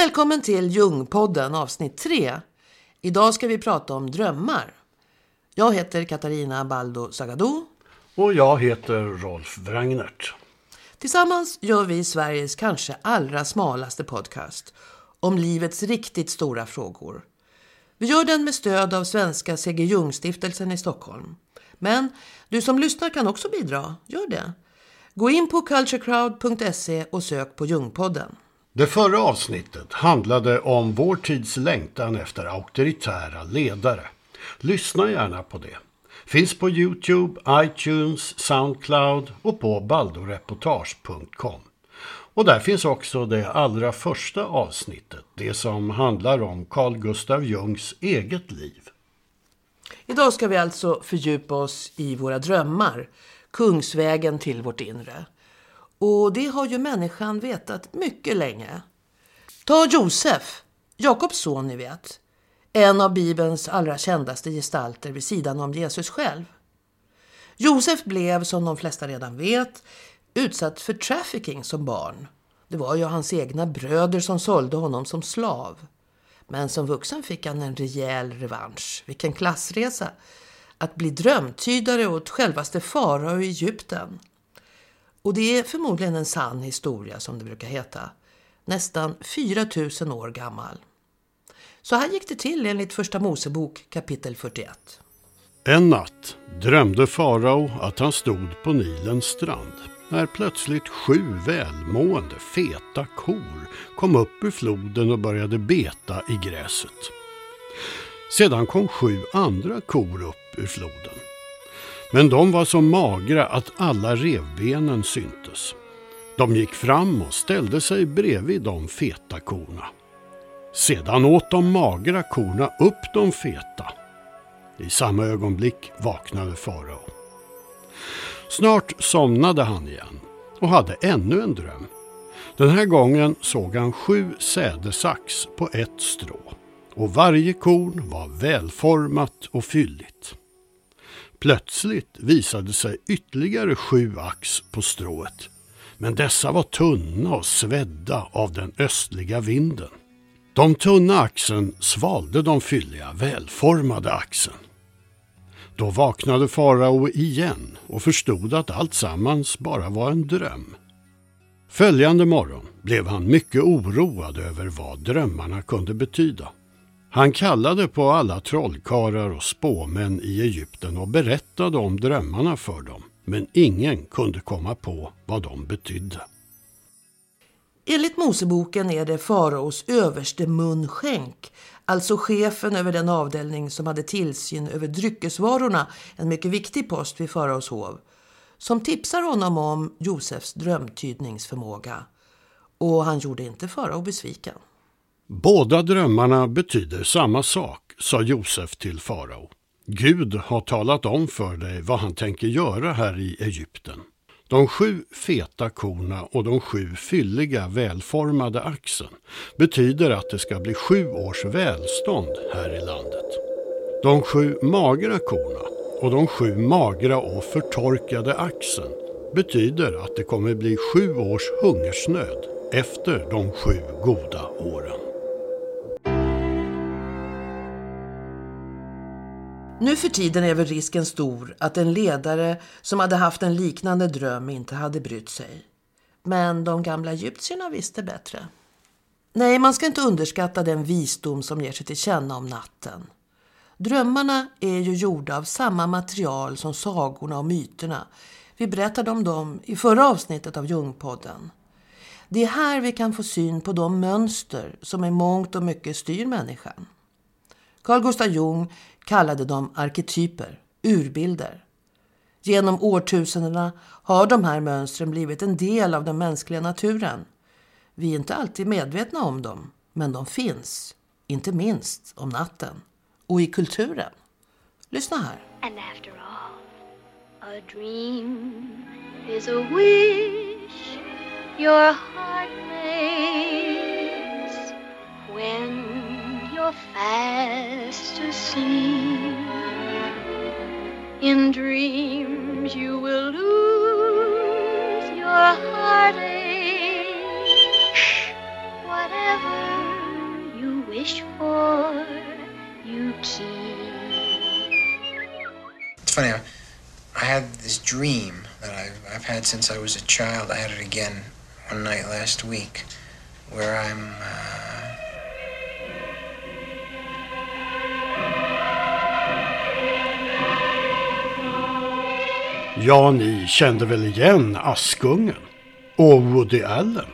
Välkommen till Ljungpodden avsnitt 3. Idag ska vi prata om drömmar. Jag heter Katarina Baldo Sagado. Och jag heter Rolf Wrangnert. Tillsammans gör vi Sveriges kanske allra smalaste podcast om livets riktigt stora frågor. Vi gör den med stöd av Svenska C.G. Jung-stiftelsen i Stockholm. Men du som lyssnar kan också bidra. Gör det. Gå in på culturecrowd.se och sök på Jungpodden. Det förra avsnittet handlade om vår tids längtan efter auktoritära ledare. Lyssna gärna på det. Finns på Youtube, iTunes, Soundcloud och på baldoreportage.com. Och där finns också det allra första avsnittet, det som handlar om Carl Gustav Jungs eget liv. Idag ska vi alltså fördjupa oss i våra drömmar, kungsvägen till vårt inre. Och det har ju människan vetat mycket länge. Ta Josef, Jakobs son ni vet. En av Bibelns allra kändaste gestalter vid sidan om Jesus själv. Josef blev, som de flesta redan vet, utsatt för trafficking som barn. Det var ju hans egna bröder som sålde honom som slav. Men som vuxen fick han en rejäl revansch. Vilken klassresa! Att bli drömtydare åt självaste farao i Egypten. Och det är förmodligen en sann historia som det brukar heta. Nästan 4000 år gammal. Så här gick det till enligt Första Mosebok kapitel 41. En natt drömde farao att han stod på Nilens strand när plötsligt sju välmående feta kor kom upp ur floden och började beta i gräset. Sedan kom sju andra kor upp ur floden. Men de var så magra att alla revbenen syntes. De gick fram och ställde sig bredvid de feta korna. Sedan åt de magra korna upp de feta. I samma ögonblick vaknade farao. Snart somnade han igen och hade ännu en dröm. Den här gången såg han sju sädesax på ett strå och varje korn var välformat och fylligt. Plötsligt visade sig ytterligare sju ax på strået men dessa var tunna och svedda av den östliga vinden. De tunna axen svalde de fylliga, välformade axen. Då vaknade farao igen och förstod att allt sammans bara var en dröm. Följande morgon blev han mycket oroad över vad drömmarna kunde betyda. Han kallade på alla trollkarlar och spåmän i Egypten och berättade om drömmarna för dem, men ingen kunde komma på vad de betydde. Enligt Moseboken är det faraos överste munskänk, alltså chefen över den avdelning som hade tillsyn över dryckesvarorna, en mycket viktig post vid faraos hov, som tipsar honom om Josefs drömtydningsförmåga. Och han gjorde inte farao besviken. Båda drömmarna betyder samma sak, sa Josef till farao. Gud har talat om för dig vad han tänker göra här i Egypten. De sju feta korna och de sju fylliga välformade axen betyder att det ska bli sju års välstånd här i landet. De sju magra korna och de sju magra och förtorkade axen betyder att det kommer bli sju års hungersnöd efter de sju goda åren. Nu för tiden är väl risken stor att en ledare som hade haft en liknande dröm inte hade brytt sig. Men de gamla egyptierna visste bättre. Nej, man ska inte underskatta den visdom som ger sig till känna om natten. Drömmarna är ju gjorda av samma material som sagorna och myterna. Vi berättade om dem i förra avsnittet av Jungpodden. Det är här vi kan få syn på de mönster som i mångt och mycket styr människan. Carl Gustav Jung kallade dem arketyper, urbilder. Genom årtusendena har de här mönstren blivit en del av den mänskliga naturen. Vi är inte alltid medvetna om dem, men de finns, inte minst om natten och i kulturen. Lyssna här. And after all, a dream is a wish your heart makes when In dreams you will lose your heartache, whatever you wish for, you keep. It's funny, I, I had this dream that I've, I've had since I was a child. I had it again one night last week where I'm. Uh, Ja, ni kände väl igen Askungen och Woody Allen?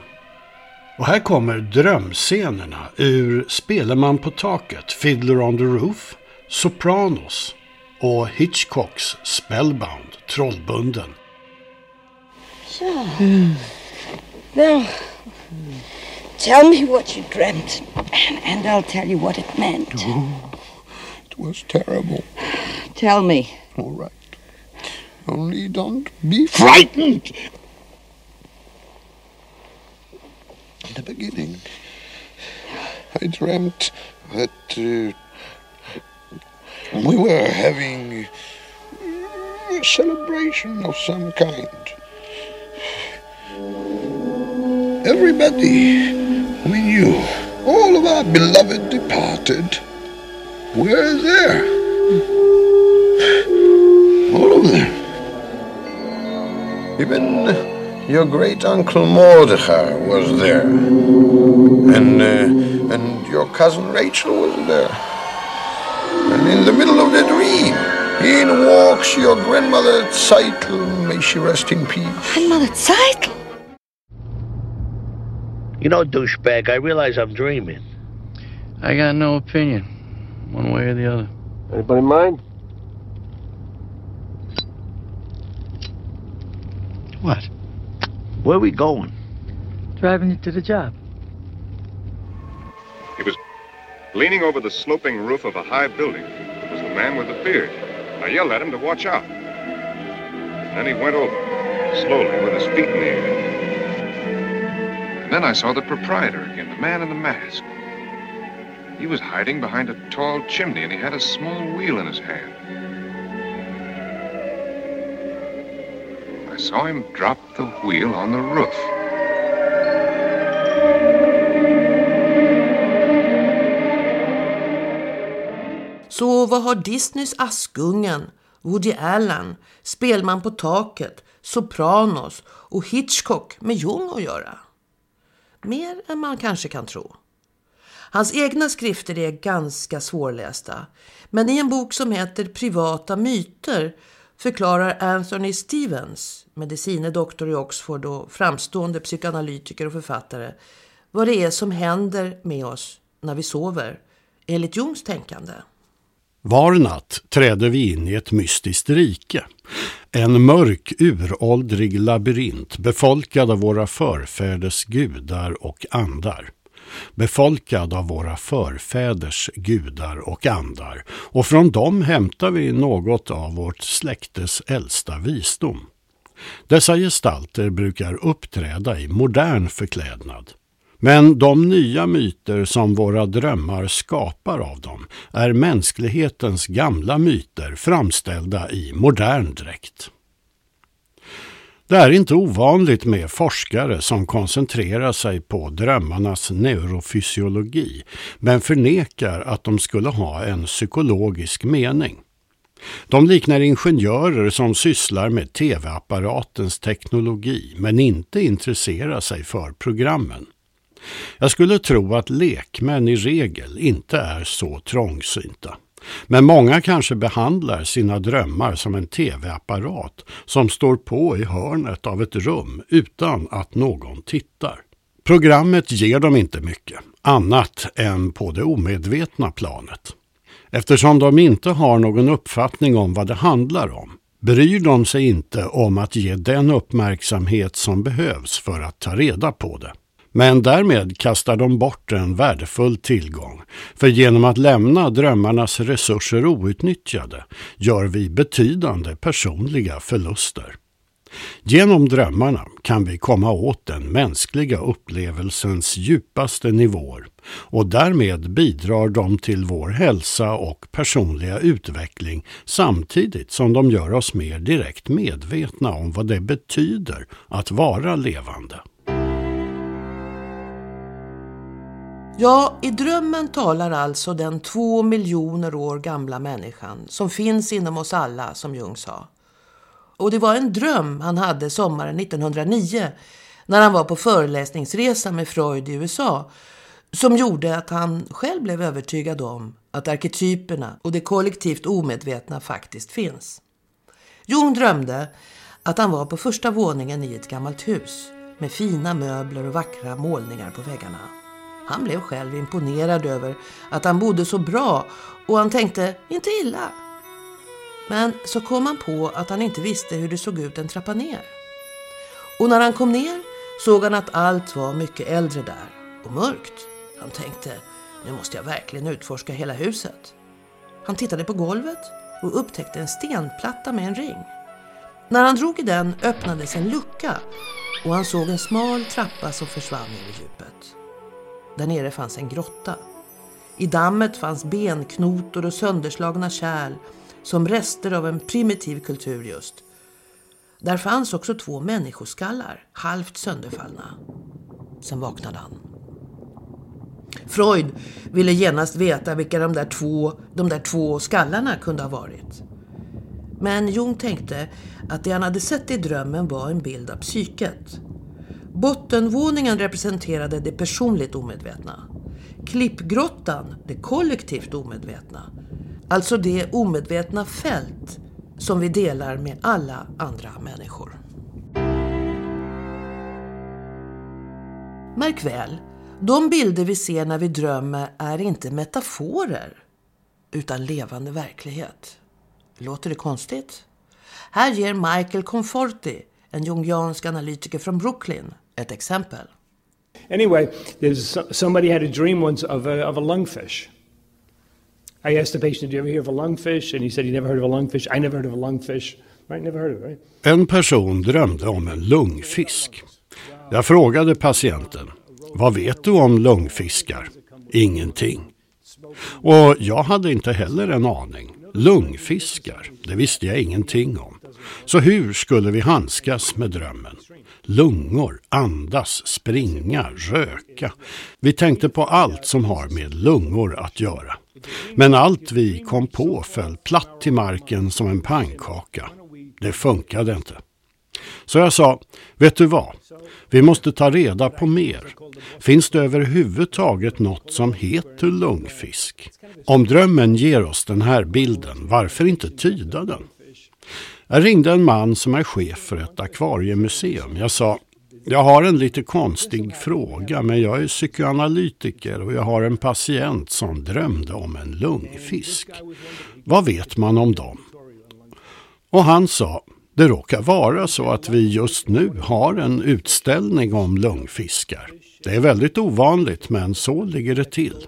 Och här kommer drömscenerna ur Spelar man på taket, Fiddler on the Roof, Sopranos och Hitchcocks Spellbound, Trollbunden. So, now, tell me what you dreamt, and, and I'll tell you what it meant. It was terrible. Tell me. All right. Only don't be frightened. In the beginning, I dreamt that uh, we were having a celebration of some kind. Everybody we knew, all of our beloved departed, were there. Even your great uncle Mordechai was there, and uh, and your cousin Rachel was there. And in the middle of the dream, in walks your grandmother Zeitel, may she rest in peace. Grandmother Zeitel? You know, douchebag, I realize I'm dreaming. I got no opinion, one way or the other. Anybody mind? What? Where are we going? Driving you to the job. He was leaning over the sloping roof of a high building. It was the man with the beard. I yelled at him to watch out. Then he went over, slowly, with his feet in the air. And then I saw the proprietor again, the man in the mask. He was hiding behind a tall chimney, and he had a small wheel in his hand. Saw him drop the wheel on the roof. Så vad har Disneys Askungen, Woody Allen, Spelman på taket, Sopranos och Hitchcock med Jung att göra? Mer än man kanske kan tro. Hans egna skrifter är ganska svårlästa. Men i en bok som heter Privata myter förklarar Anthony Stevens, medicinedoktor i Oxford och framstående psykoanalytiker och författare, vad det är som händer med oss när vi sover, enligt Jungs tänkande. Var natt träder vi in i ett mystiskt rike. En mörk, uråldrig labyrint befolkad av våra förfäders gudar och andar. Befolkad av våra förfäders gudar och andar och från dem hämtar vi något av vårt släktes äldsta visdom. Dessa gestalter brukar uppträda i modern förklädnad. Men de nya myter som våra drömmar skapar av dem är mänsklighetens gamla myter framställda i modern dräkt. Det är inte ovanligt med forskare som koncentrerar sig på drömmarnas neurofysiologi men förnekar att de skulle ha en psykologisk mening. De liknar ingenjörer som sysslar med tv-apparatens teknologi men inte intresserar sig för programmen. Jag skulle tro att lekmän i regel inte är så trångsynta. Men många kanske behandlar sina drömmar som en tv-apparat som står på i hörnet av ett rum utan att någon tittar. Programmet ger dem inte mycket, annat än på det omedvetna planet. Eftersom de inte har någon uppfattning om vad det handlar om bryr de sig inte om att ge den uppmärksamhet som behövs för att ta reda på det. Men därmed kastar de bort en värdefull tillgång. För genom att lämna drömmarnas resurser outnyttjade gör vi betydande personliga förluster. Genom drömmarna kan vi komma åt den mänskliga upplevelsens djupaste nivåer och därmed bidrar de till vår hälsa och personliga utveckling samtidigt som de gör oss mer direkt medvetna om vad det betyder att vara levande. Ja, i drömmen talar alltså den två miljoner år gamla människan som finns inom oss alla, som Jung sa. Och det var en dröm han hade sommaren 1909 när han var på föreläsningsresa med Freud i USA som gjorde att han själv blev övertygad om att arketyperna och det kollektivt omedvetna faktiskt finns. Jung drömde att han var på första våningen i ett gammalt hus med fina möbler och vackra målningar på väggarna. Han blev själv imponerad över att han bodde så bra och han tänkte, inte illa. Men så kom han på att han inte visste hur det såg ut en trappa ner. Och när han kom ner såg han att allt var mycket äldre där och mörkt. Han tänkte, nu måste jag verkligen utforska hela huset. Han tittade på golvet och upptäckte en stenplatta med en ring. När han drog i den öppnades en lucka och han såg en smal trappa som försvann ner i djupet. Där nere fanns en grotta. I dammet fanns benknotor och sönderslagna kärl som rester av en primitiv kultur just. Där fanns också två människoskallar, halvt sönderfallna. Sen vaknade han. Freud ville genast veta vilka de där två, de där två skallarna kunde ha varit. Men Jung tänkte att det han hade sett i drömmen var en bild av psyket. Bottenvåningen representerade det personligt omedvetna. Klippgrottan det kollektivt omedvetna. Alltså det omedvetna fält som vi delar med alla andra människor. Märk väl, de bilder vi ser när vi drömmer är inte metaforer utan levande verklighet. Låter det konstigt? Här ger Michael Conforti, en jungiansk analytiker från Brooklyn, ett exempel. Anyway, there's somebody had a dream once of a, of a lungfish. I asked the patient, "Do you ever hear of a lungfish?" And he said he never heard of a lungfish. I never heard of a lungfish. Right? Never heard of it, right? En person drömde om en lungfisk. Jag frågade patienten, vad vet du om lungfiskar? Ingenting. Och jag hade inte heller en aning. Lungfiskar, det visste jag ingenting om. Så hur skulle vi handskas med drömmen? Lungor, andas, springa, röka. Vi tänkte på allt som har med lungor att göra. Men allt vi kom på föll platt till marken som en pannkaka. Det funkade inte. Så jag sa, vet du vad? Vi måste ta reda på mer. Finns det överhuvudtaget något som heter lungfisk? Om drömmen ger oss den här bilden, varför inte tyda den? Jag ringde en man som är chef för ett akvariemuseum. Jag sa, jag har en lite konstig fråga men jag är psykoanalytiker och jag har en patient som drömde om en lungfisk. Vad vet man om dem? Och han sa, det råkar vara så att vi just nu har en utställning om lungfiskar. Det är väldigt ovanligt men så ligger det till.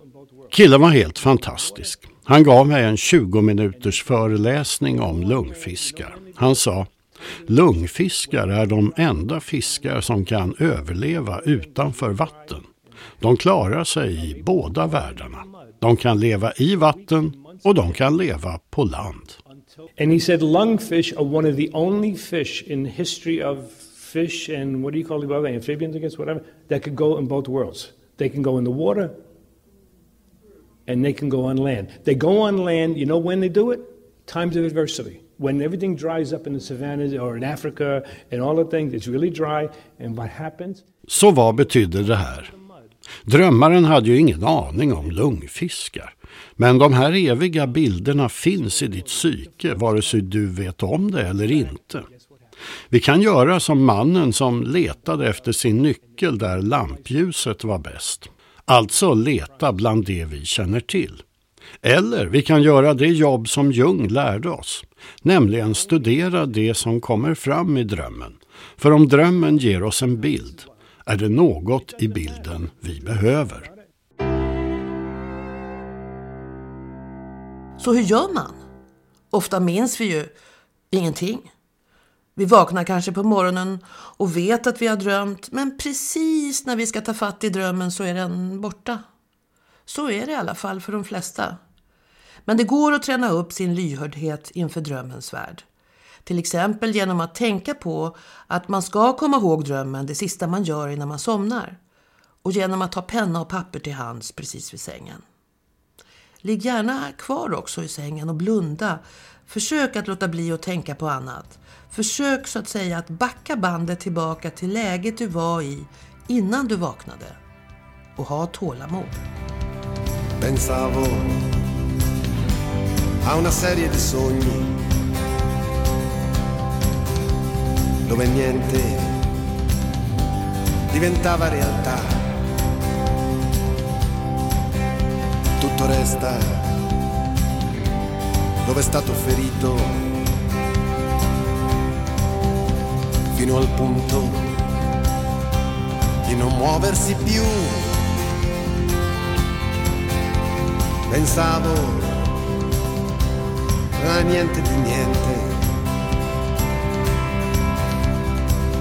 Killen var helt fantastisk. Han gav mig en 20 minuters föreläsning om lungfiskar. Han sa Lungfiskar är de enda fiskar som kan överleva utanför vatten. De klarar sig i båda världarna. De kan leva i vatten och de kan leva på land. And he said lungfish are one of the only fish in history of fish and what do you call the other amphibians, I guess, whatever, that could go in both worlds. They can go in the water and they can go on land. They go on land, you know when they do it? Times of adversity. When everything dries up in the savannas or in Africa and all the things, it's really dry. And what happens? Så vad betyder det här? Drömmaren hade ju ingen aning om lungfiskar. Men de här eviga bilderna finns i ditt psyke vare sig du vet om det eller inte. Vi kan göra som mannen som letade efter sin nyckel där lampljuset var bäst. Alltså leta bland det vi känner till. Eller vi kan göra det jobb som Jung lärde oss, nämligen studera det som kommer fram i drömmen. För om drömmen ger oss en bild är det något i bilden vi behöver. Så hur gör man? Ofta minns vi ju ingenting. Vi vaknar kanske på morgonen och vet att vi har drömt men precis när vi ska ta fatt i drömmen så är den borta. Så är det i alla fall för de flesta. Men det går att träna upp sin lyhördhet inför drömmens värld. Till exempel genom att tänka på att man ska komma ihåg drömmen det sista man gör innan man somnar. och genom att ha penna och papper till hands precis vid sängen. Ligg gärna kvar också i sängen och blunda. Försök att låta bli att tänka på annat. Försök så att säga att backa bandet tillbaka till läget du var i innan du vaknade. Och ha tålamod. Pensavo a una serie di sogni dove niente diventava realtà. Tutto resta dove è stato ferito fino al punto di non muoversi più. Pensavo a niente di niente.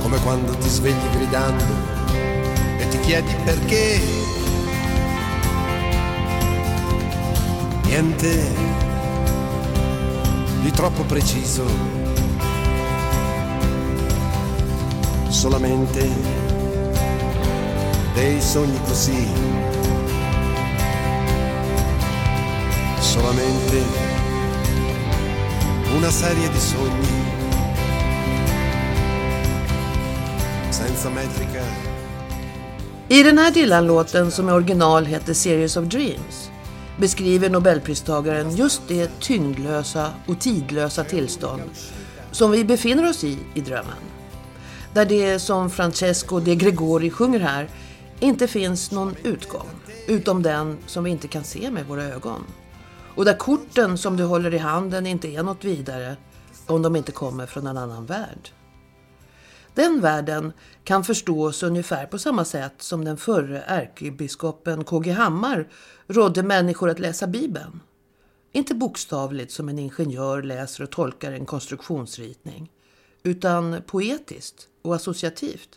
Come quando ti svegli gridando e ti chiedi perché. Niente di troppo preciso. Solamente dei sogni così. Solamente una serie di sogni. Senza metrica. I den här Dylan-låten som i original heter Series of Dreams beskriver nobelpristagaren just det tyngdlösa och tidlösa tillstånd som vi befinner oss i i drömmen. Där det som Francesco de Gregori sjunger här inte finns någon utgång utom den som vi inte kan se med våra ögon. Och där korten som du håller i handen inte är något vidare om de inte kommer från en annan värld. Den världen kan förstås ungefär på samma sätt som den förre ärkebiskopen KG Hammar rådde människor att läsa Bibeln. Inte bokstavligt som en ingenjör läser och tolkar en konstruktionsritning, utan poetiskt och associativt.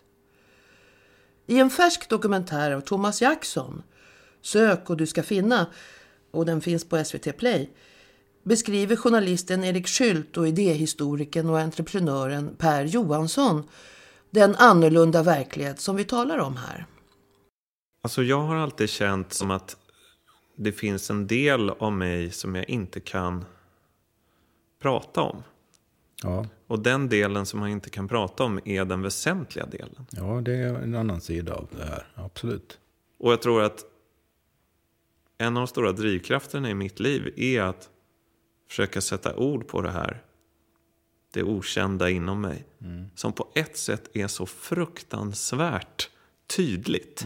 I en färsk dokumentär av Thomas Jackson, Sök och du ska finna, och den finns på SVT Play, beskriver journalisten Erik Skylt och idéhistorikern och entreprenören Per Johansson den annorlunda verklighet som vi talar om här. Alltså jag har alltid känt som att det finns en del av mig som jag inte kan prata om. Ja. Och den delen som man inte kan prata om är den väsentliga delen. ja, det är en annan sida av det här. Absolut. Och jag tror att en av de stora drivkrafterna i mitt liv är att försöka sätta ord på det här. Det okända inom mig. Som på ett sätt är så fruktansvärt tydligt.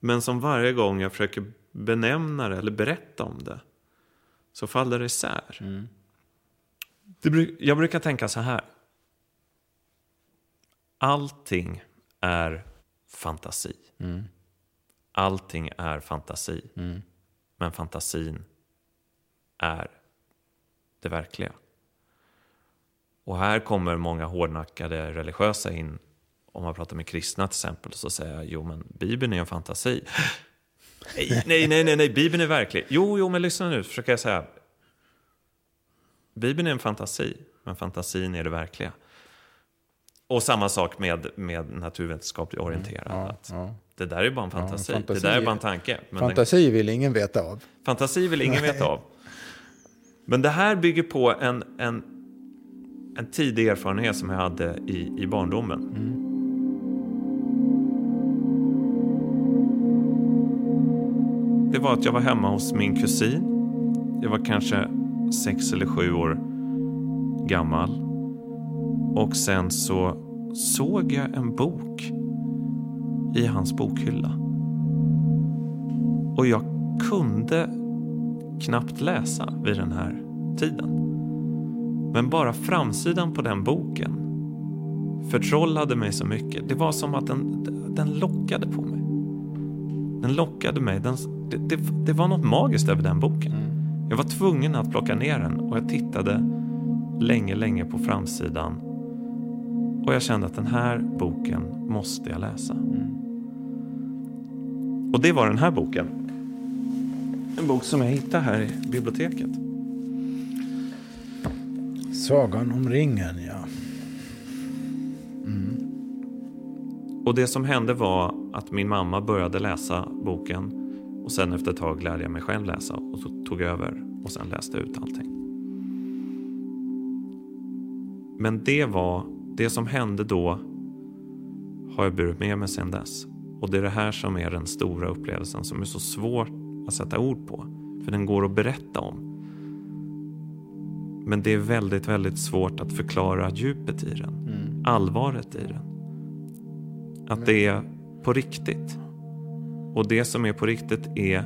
Men som varje gång jag försöker benämna det eller berätta om det så faller det isär. Det, jag brukar tänka så här. Allting är fantasi. Allting är fantasi. Men fantasin är det verkliga. Och här kommer många hårdnackade religiösa in. Om man pratar med kristna till exempel så säger jag, jo men Bibeln är en fantasi. Nej, nej, nej, nej, nej, Bibeln är verklig. Jo, jo, men lyssna nu, försöker jag säga. Bibeln är en fantasi, men fantasin är det verkliga. Och samma sak med, med naturvetenskapligt orienterad. att ja. Det där är bara en fantasi. fantasi- det där är bara en tanke. Men den- Fantasi vill ingen veta av. Fantasi vill ingen veta av. Men det här bygger på en, en, en tidig erfarenhet som jag hade i, i barndomen. Det var att jag var hemma hos min kusin. Jag var kanske sex eller sju år gammal. Och sen så såg jag en bok i hans bokhylla. Och jag kunde knappt läsa vid den här tiden. Men bara framsidan på den boken förtrollade mig så mycket. Det var som att den, den lockade på mig. Den lockade mig. Den, det, det, det var något magiskt över den boken. Mm. Jag var tvungen att plocka ner den och jag tittade länge, länge på framsidan. Och jag kände att den här boken måste jag läsa. Och det var den här boken. En bok som jag hittade här i biblioteket. Sagan om ringen, ja. Och det som hände var att min mamma började läsa boken och sen efter ett tag lärde jag mig själv läsa och så tog jag över och sen läste ut allting. Men det var, det som hände då har jag burit med mig sedan dess. Och det är det här som är den stora upplevelsen som är så svår att sätta ord på. För den går att berätta om. Men det är väldigt, väldigt svårt att förklara djupet i den. Mm. Allvaret i den. Att det är på riktigt. Och det som är på riktigt är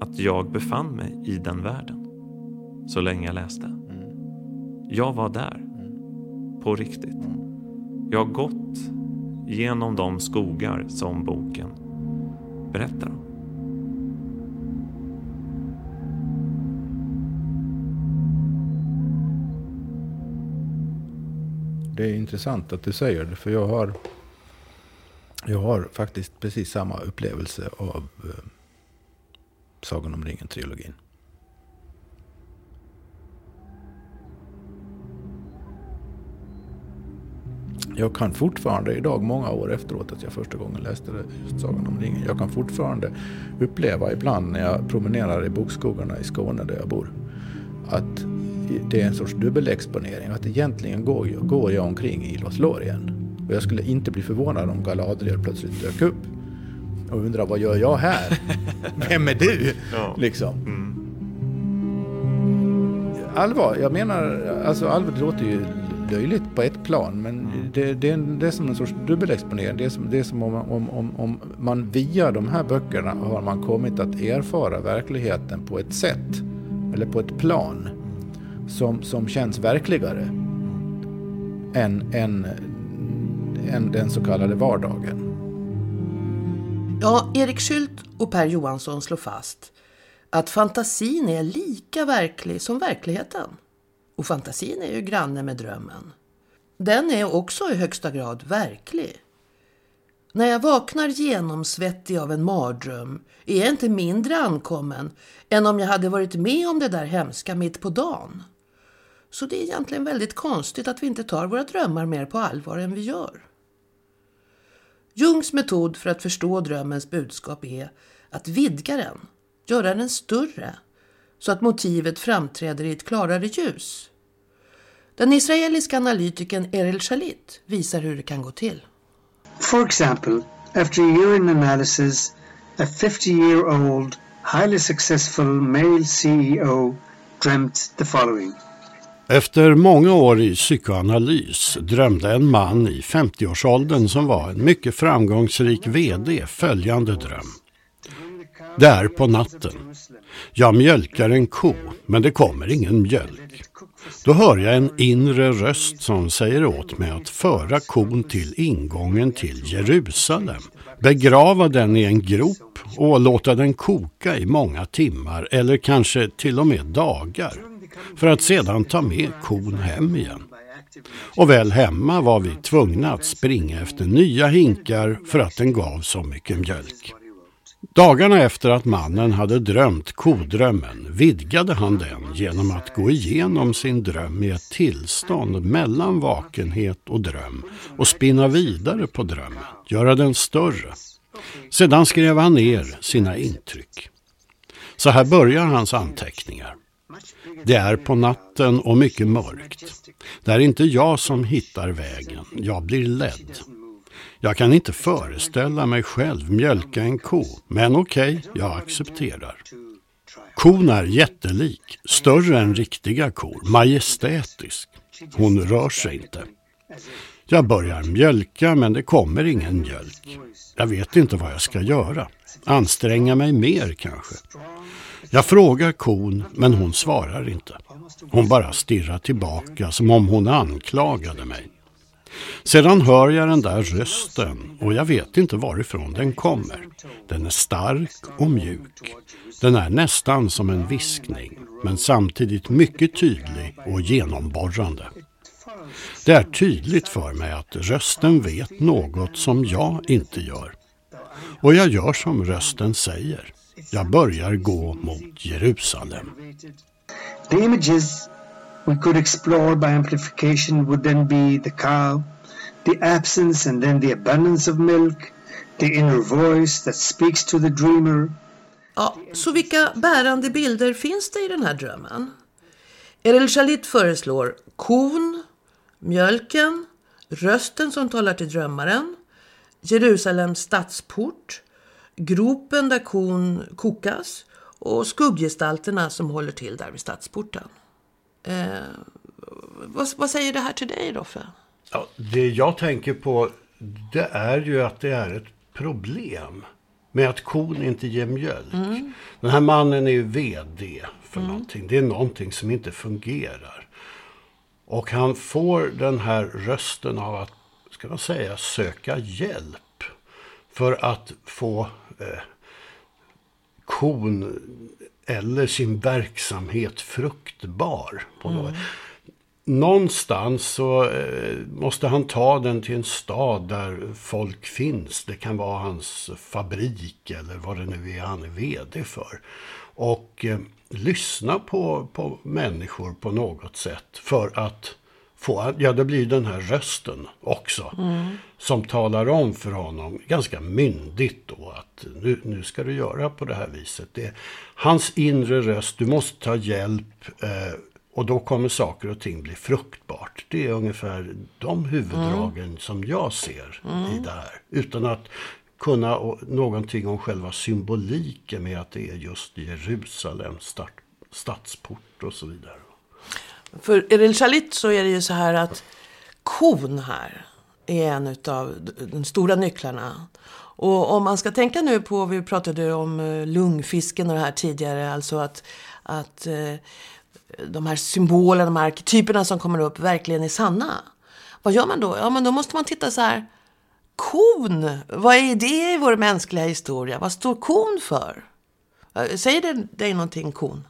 att jag befann mig i den världen. Så länge jag läste. Jag var där. På riktigt. Jag har gått genom de skogar som boken berättar om. Det är intressant att du säger det, för jag har, jag har faktiskt precis samma upplevelse av eh, Sagan om ringen-trilogin. Jag kan fortfarande idag, många år efteråt, att jag första gången läste just Sagan om ringen. Jag kan fortfarande uppleva ibland när jag promenerar i bokskogarna i Skåne där jag bor, att det är en sorts dubbelexponering. Att egentligen går, går jag omkring i Los Lorien. Och jag skulle inte bli förvånad om Galadriel plötsligt dök upp. Och undrar vad gör jag här? Vem är du? Ja. Liksom. Allvar, jag menar, alltså allvar det låter ju löjligt på ett plan. Men det, det, är, det är som en sorts dubbelexponering. Det är som, det är som om, om, om, om man via de här böckerna har man kommit att erfara verkligheten på ett sätt. Eller på ett plan som, som känns verkligare än, än, än den så kallade vardagen. Ja, Erik Skylt och Per Johansson slår fast att fantasin är lika verklig som verkligheten. Och fantasin är ju granne med drömmen. Den är också i högsta grad verklig. När jag vaknar genomsvettig av en mardröm är jag inte mindre ankommen än om jag hade varit med om det där hemska mitt på dagen. Så det är egentligen väldigt konstigt att vi inte tar våra drömmar mer på allvar än vi gör. Jungs metod för att förstå drömmens budskap är att vidga den, göra den större, så att motivet framträder i ett klarare ljus. Den israeliska analytikern Erel Shalit visar hur det kan gå till. For example, after a year in analysis, a 50 year old, highly successful male CEO dreamt the following. Efter många år i psykoanalys drömde en man i 50-årsåldern som var en mycket framgångsrik VD följande dröm. Det är på natten. Jag mjölkar en ko, men det kommer ingen mjölk. Då hör jag en inre röst som säger åt mig att föra kon till ingången till Jerusalem, begrava den i en grop och låta den koka i många timmar eller kanske till och med dagar för att sedan ta med kon hem igen. Och väl hemma var vi tvungna att springa efter nya hinkar för att den gav så mycket mjölk. Dagarna efter att mannen hade drömt kodrömmen vidgade han den genom att gå igenom sin dröm i ett tillstånd mellan vakenhet och dröm och spinna vidare på drömmen, göra den större. Sedan skrev han ner sina intryck. Så här börjar hans anteckningar. Det är på natten och mycket mörkt. Det är inte jag som hittar vägen, jag blir ledd. Jag kan inte föreställa mig själv mjölka en ko, men okej, okay, jag accepterar. Kon är jättelik, större än riktiga kor, majestätisk. Hon rör sig inte. Jag börjar mjölka men det kommer ingen mjölk. Jag vet inte vad jag ska göra. Anstränga mig mer kanske. Jag frågar kon men hon svarar inte. Hon bara stirrar tillbaka som om hon anklagade mig. Sedan hör jag den där rösten och jag vet inte varifrån den kommer. Den är stark och mjuk. Den är nästan som en viskning men samtidigt mycket tydlig och genomborrande. Det är tydligt för mig att rösten vet något som jag inte gör. Och jag gör som rösten säger. Jag börjar gå mot Jerusalem. The images we could explore by amplification would then be the cow, the absence and then the abundance of milk, the inner voice that speaks to the dreamer. Ja, så vilka bärande bilder finns det i den här drömmen? Erel Shalit föreslår kon, mjölken, rösten som talar till drömmaren, Jerusalems stadsport, gropen där kon kokas och skugggestalterna som håller till där vid stadsporten. Eh, vad, vad, säger det här till dig, Roffe? Ja, det jag tänker på det är ju att det är ett problem med att kon inte ger mjölk. Mm. Den här mannen är ju VD för mm. någonting. Det är någonting som inte fungerar. Och han får den här rösten av att, ska man säga, söka hjälp. För att få eh, kon eller sin verksamhet fruktbar. På mm. något någonstans så eh, måste han ta den till en stad där folk finns. Det kan vara hans fabrik eller vad det nu är han är vd för. Och eh, lyssna på, på människor på något sätt för att få, ja det blir den här rösten också. Mm. Som talar om för honom, ganska myndigt då, att nu, nu ska du göra på det här viset. Det, hans inre röst, du måste ta hjälp. Eh, och då kommer saker och ting bli fruktbart. Det är ungefär de huvuddragen mm. som jag ser mm. i det här. Utan att kunna någonting om själva symboliken med att det är just Jerusalem, start, stadsport och så vidare. För Erel Shalit så är det ju så här att kon här är en av de stora nycklarna. Och om man ska tänka nu på, vi pratade om eh, lungfisken och det här tidigare, alltså att, att eh, de här symbolerna, de här arketyperna som kommer upp verkligen är sanna. Vad gör man då? Ja, men då måste man titta så här. Kon, vad är det i vår mänskliga historia? Vad står kon för? Eh, säger det dig någonting, kon?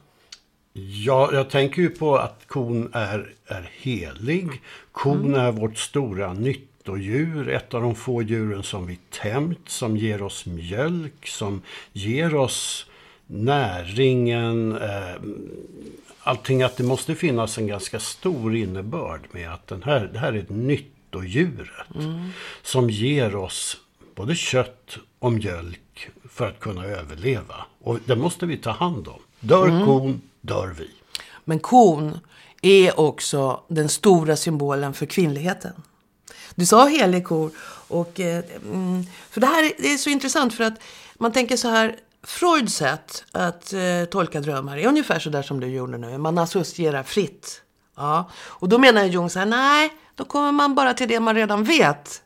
Ja, jag tänker ju på att kon är, är helig. Kon mm. är vårt stora nyttodjur, ett av de få djuren som vi tämt, som ger oss mjölk, som ger oss näringen, eh, allting att det måste finnas en ganska stor innebörd med att den här, det här är ett nyttodjuret mm. som ger oss både kött och mjölk för att kunna överleva. Och det måste vi ta hand om. Dör mm. kon, dör vi. Men kon är också den stora symbolen för kvinnligheten. Du sa helig kor. Och, eh, mm, för det här är, så intressant för att man tänker så här. Freuds sätt att eh, tolka drömmar är ungefär så där som du gjorde nu. Man associerar fritt. Ja. Och då menar Jung så här, nej, då kommer man bara till det man redan vet.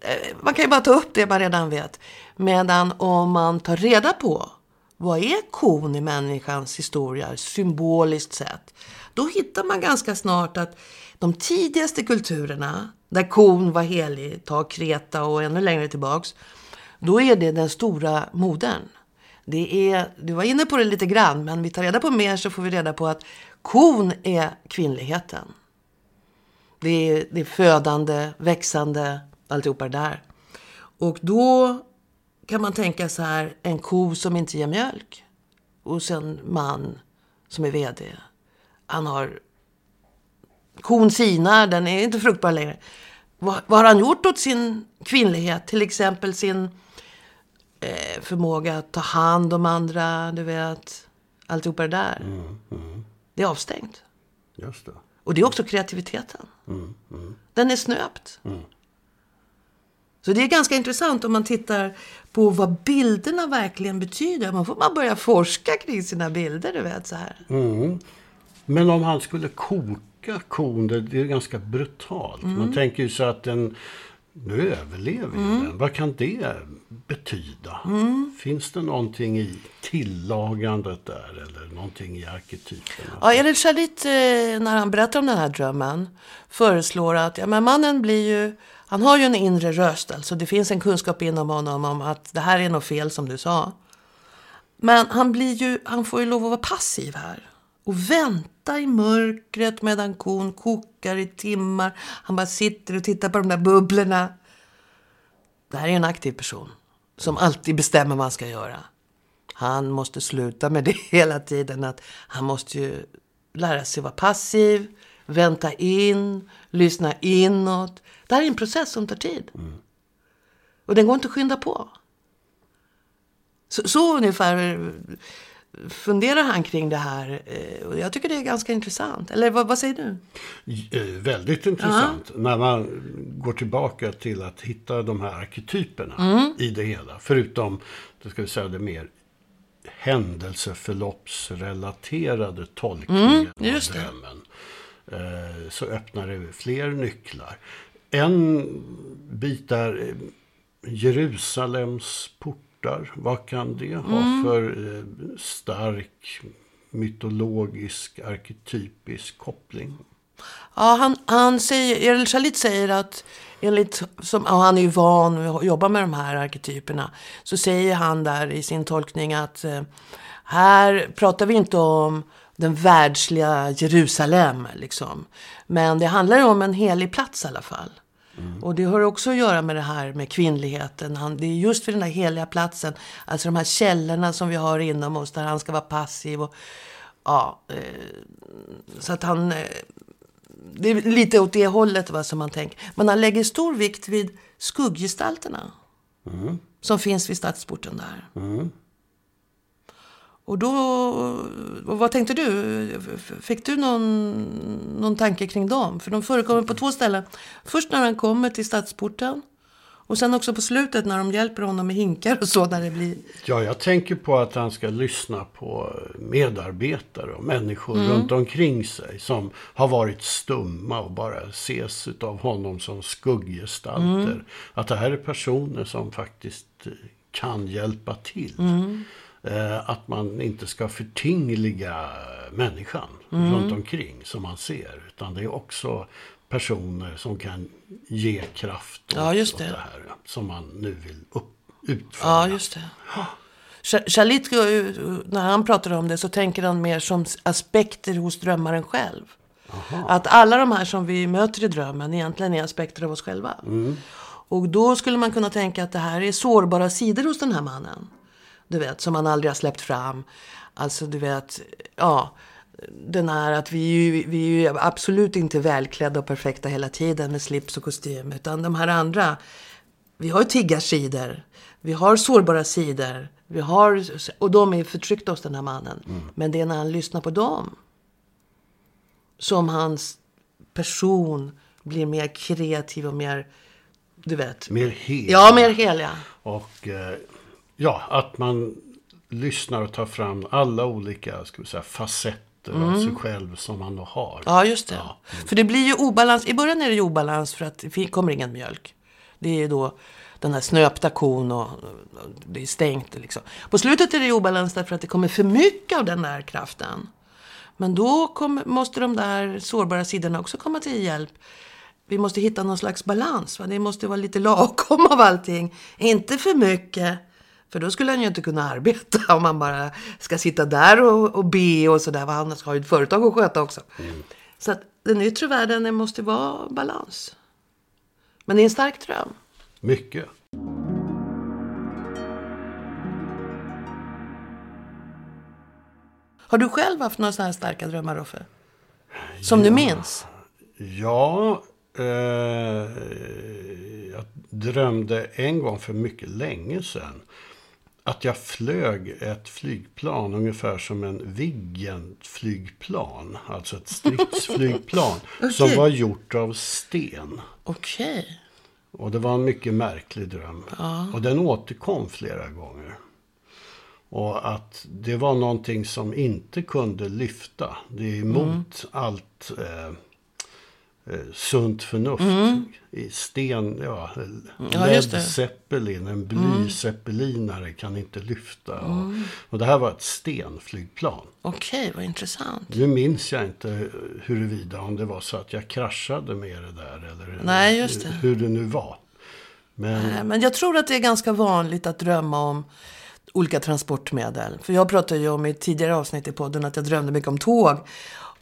Eh, man kan ju bara ta upp det man redan vet. Medan om man tar reda på vad är kon i människans historia symboliskt sett? Då hittar man ganska snart att de tidigaste kulturerna, där kon var helig, ta Kreta och ännu längre tillbaks, då är det den stora modern. Det är, du var inne på det lite grann, men vi tar reda på mer så får vi reda på att kon är kvinnligheten. Det är, det är födande, växande, alltihopa det där. Och då kan man tänka så här, en ko som inte ger mjölk. Och sen man som är VD. Han har... Kon sinar, den är inte fruktbar längre. Vad, vad har han gjort åt sin kvinnlighet? Till exempel sin eh, förmåga att ta hand om andra, du vet. Alltihopa det där. Mm, mm. Det är avstängt. Just det. Och det är också kreativiteten. Mm, mm. den är snöpt. Så det är ganska intressant om man tittar på vad bilderna verkligen betyder. Man får man börja forska kring sina bilder, du vet så här. Mm. Men om han skulle koka kon, det, är ganska brutalt. Mm. Man tänker ju så att den, nu överlever ju mm. den. Vad kan det betyda? Mm. Finns det någonting i tillagandet där eller någonting i arketypen? Ja, Erik Shalit, eh, när han berättar om den här drömmen, föreslår att ja, men mannen blir ju han har ju en inre röst, alltså det finns en kunskap inom honom om att det här är något fel som du sa. Men han, blir ju, han får ju lov att vara passiv här. Och vänta i mörkret medan kon kokar i timmar. Han bara sitter och tittar på de där bubblorna. Det här är en aktiv person som alltid bestämmer vad han ska göra. Han måste sluta med det hela tiden. Att han måste ju lära sig vara passiv, vänta in, lyssna inåt. Det här är en process som tar tid. Och den går inte att skynda på. Så, så ungefär funderar han kring det här. eh, Och jag tycker det är ganska intressant. Eller vad, vad säger du? Eh, Väldigt intressant. När man går tillbaka till att hitta de här arketyperna Mm. i det hela. Förutom, det ska vi säga, det mer händelseförloppsrelaterade tolkningen Mm, av drömmen. Eh, så öppnar det fler nycklar. En bit är eh, Jerusalems portar. Vad kan det ha Mm. för eh, stark mytologisk, arketypisk koppling? Ja, han, han säger, El Shalit säger att enligt, som, ja, han är ju van att jobba med de här arketyperna. Så säger han där i sin tolkning att eh, här pratar vi inte om den världsliga Jerusalem liksom. Men det handlar ju om en helig plats i alla fall. Och det har också att göra med det här med kvinnligheten. Han, det är just för den här heliga platsen, alltså de här källorna som vi har inom oss där han ska vara passiv. Och, ja, eh, så att han... Eh, det är lite åt det hållet va, som man tänker. Men han lägger stor vikt vid skugggestalterna Mm. som finns vid stadsporten där. Mm. Och då, och vad tänkte du? Fick du någon, någon tanke kring dem? För de förekommer på två ställen. Först när han kommer till stadsporten. Och sen också på slutet när de hjälper honom med hinkar och så när det blir... Ja, jag tänker på att han ska lyssna på medarbetare och människor Mm. runt omkring sig som har varit stumma och bara ses av honom som skugggestalter. Mm. Att det här är personer som faktiskt kan hjälpa till. Mm. Eh, Att man inte ska förtingliga människan Mm. runt omkring som man ser. Utan det är också personer som kan ge kraft åt, Ja, just det. det här. Som man nu vill upp, utföra. Ja, just det. Sh- Shalit, när han pratar om det så tänker han mer som aspekter hos drömmaren själv. Att alla de här som vi möter i drömmen egentligen är aspekter av oss själva. Mm. Och då skulle man kunna tänka att det här är sårbara sidor hos den här mannen. Du vet, som han aldrig har släppt fram. Alltså du vet, ja. Den här att vi är, ju, vi är ju absolut inte välklädda och perfekta hela tiden med slips och kostym. Utan de här andra, vi har ju tiggarsidor. Vi har sårbara sidor. Vi har, och de är förtryckta hos den här mannen. Men det är när han lyssnar på dem. Som hans person blir mer kreativ och mer, du vet. Mer hel. Ja, mer hel, ja. Och eh, ja, att man lyssnar och tar fram alla olika ska vi säga, facetter av Mm. sig själv som man då har. Ja, just det. För det blir ju obalans. I början är det ju obalans för att det kommer ingen mjölk. Det är ju då den här snöpta kon och och det är stängt liksom. På slutet är det ju obalans därför att det kommer för mycket av den där kraften. Men då kommer, måste de där sårbara sidorna också komma till hjälp. Vi måste hitta någon slags balans. Va? Det måste vara lite lagom av allting. Inte för mycket. För då skulle han ju inte kunna arbeta om man bara ska sitta där och, och be och sådär. Han ska ju ett företag att sköta också. Så att den yttre världen måste vara balans. Men det är en stark dröm. Mycket. Har du själv haft några sådana här starka drömmar, Roffe? Som du minns? Ja, eh, jag drömde en gång för mycket länge sedan att jag flög ett flygplan ungefär som en Viggen-flygplan. Alltså ett stridsflygplan som Okej. var gjort av sten. Okej. Och det var en mycket märklig dröm. Ja. Och den återkom flera gånger. Och att det var någonting som inte kunde lyfta. Det är emot allt eh, eh, sunt förnuft. Mm. I sten, ja. Ja. Led Zeppelin, en blyseppelinare kan inte lyfta. Mm. Och, och det här var ett stenflygplan. Okej, vad intressant. Nu minns jag inte huruvida om det var så att jag kraschade med det där. Eller Nej, just det. hur det nu var. Men Nej, Men jag tror att det är ganska vanligt att drömma om olika transportmedel. För jag pratade ju om i tidigare avsnitt i podden att jag drömde mycket om tåg.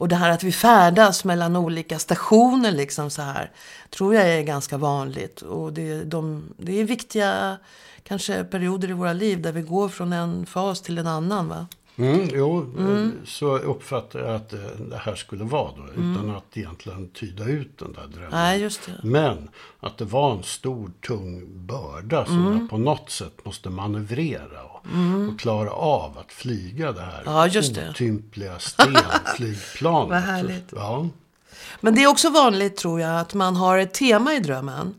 Och det här att vi färdas mellan olika stationer liksom så här. Tror jag är ganska vanligt. Och det, de, det är viktiga kanske perioder i våra liv där vi går från en fas till en annan va. Mm, jo, så uppfattar jag att det, här skulle vara då. Utan Mm. att egentligen tyda ut den där drömmen. Nej. Men att det var en stor tung börda som Mm. jag på något sätt måste manövrera. Och, Mm. och klara av att flyga det här Ja, just det. otympliga stenflygplanet. Vad härligt. Ja. Men det är också vanligt tror jag att man har ett tema i drömmen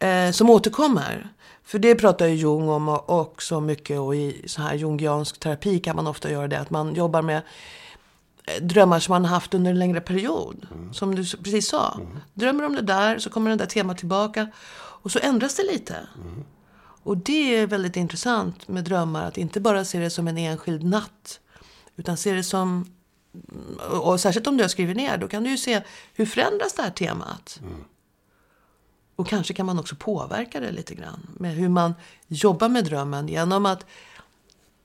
eh, som återkommer. För det pratar ju Jung om också mycket och i så här jungiansk terapi kan man ofta göra det. Att man jobbar med eh, drömmar som man har haft under en längre period. Som du precis sa. Drömmer om det där så kommer det där temat tillbaka. Och så ändras det lite. Och det är väldigt intressant med drömmar. Att inte bara se det som en enskild natt. Utan se det som och särskilt om du har skrivit ner, då kan du ju se hur förändras det här temat. Och kanske kan man också påverka det lite grann. Med hur man jobbar med drömmen genom att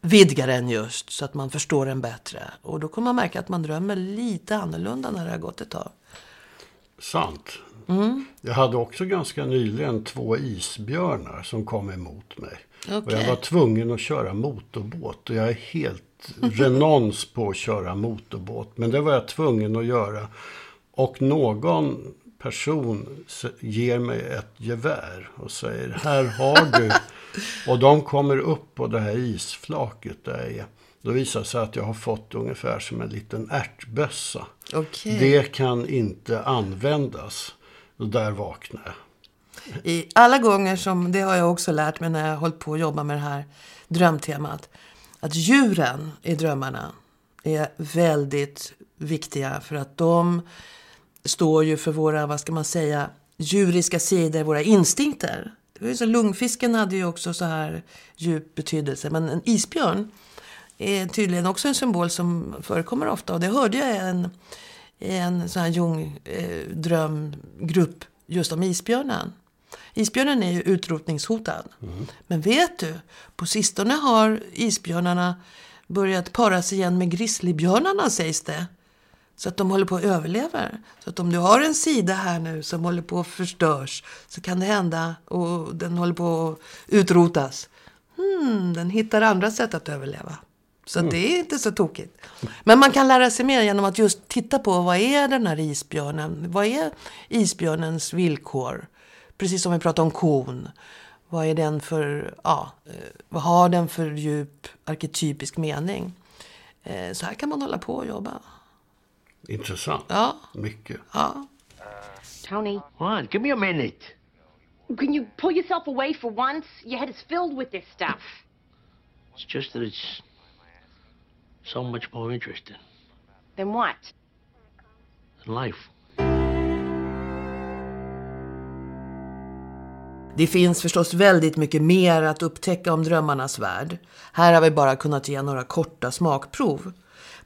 vidga den just så att man förstår den bättre. Och då kommer man märka att man drömmer lite annorlunda när det har gått ett tag. Sant. Mm. Jag hade också ganska nyligen två isbjörnar som kom emot mig. Och jag var tvungen att köra motorbåt. Och jag är helt renons på att köra motorbåt. Men det var jag tvungen att göra. Och någon person ger mig ett gevär och säger här har du. Och de kommer upp på det här isflaket där jag är. Då visar det sig att jag har fått ungefär som en liten ärtbössa. Okej. Det kan inte användas. Och där vaknar jag. I alla gånger som, det har jag också lärt mig när jag har hållit på att jobba med det här drömtemat. Att djuren i drömmarna är väldigt viktiga för att de står ju för våra, vad ska man säga, djuriska sidor, våra instinkter. Det var ju så, lungfisken hade ju också så här djup betydelse. Men en isbjörn är tydligen också en symbol som förekommer ofta. Och det hörde jag en, en sån här Jung-drömgrupp just om isbjörnen. Isbjörnen är ju utrotningshotad. Men vet du, på sistone har isbjörnarna börjat para sig igen med grizzlybjörnarna sägs det. Så att de håller på att överleva. Så att om du har en sida här nu som håller på att förstörs så kan det hända och den håller på att utrotas. Hmm, den hittar andra sätt att överleva. Så att det är inte så tokigt. Men man kan lära sig mer genom att just titta på vad är den här isbjörnen? Vad är isbjörnens villkor? Precis som vi pratade om kon. Vad är den för, ja, eh, vad har den för djup arketypisk mening? Eh, Så här kan man hålla på och jobba. Intressant. Ja. Mycket. Ja. Tony. What? Give me a minute. Can you pull yourself away for once? Your head is filled with this stuff. It's just that it's so much more interesting Then what? than life. Det finns förstås väldigt mycket mer att upptäcka om drömmarnas värld. Här har vi bara kunnat ge några korta smakprov.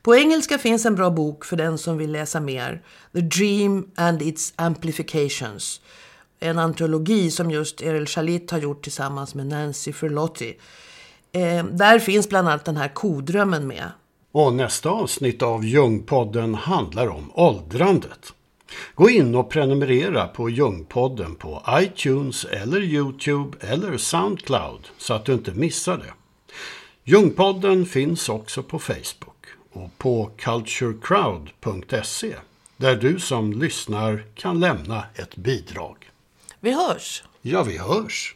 På engelska finns en bra bok för den som vill läsa mer. The Dream and its Amplifications. En antologi som just Erel Shalit har gjort tillsammans med Nancy Ferlotti. Eh, där finns bland annat den här kodrömmen med. Och nästa avsnitt av Ljungpodden handlar om åldrandet. Gå in och prenumerera på Ljungpodden på iTunes eller Youtube eller Soundcloud så att du inte missar det. Ljungpodden finns också på Facebook och på culturecrowd.se där du som lyssnar kan lämna ett bidrag. Vi hörs! Ja, vi hörs!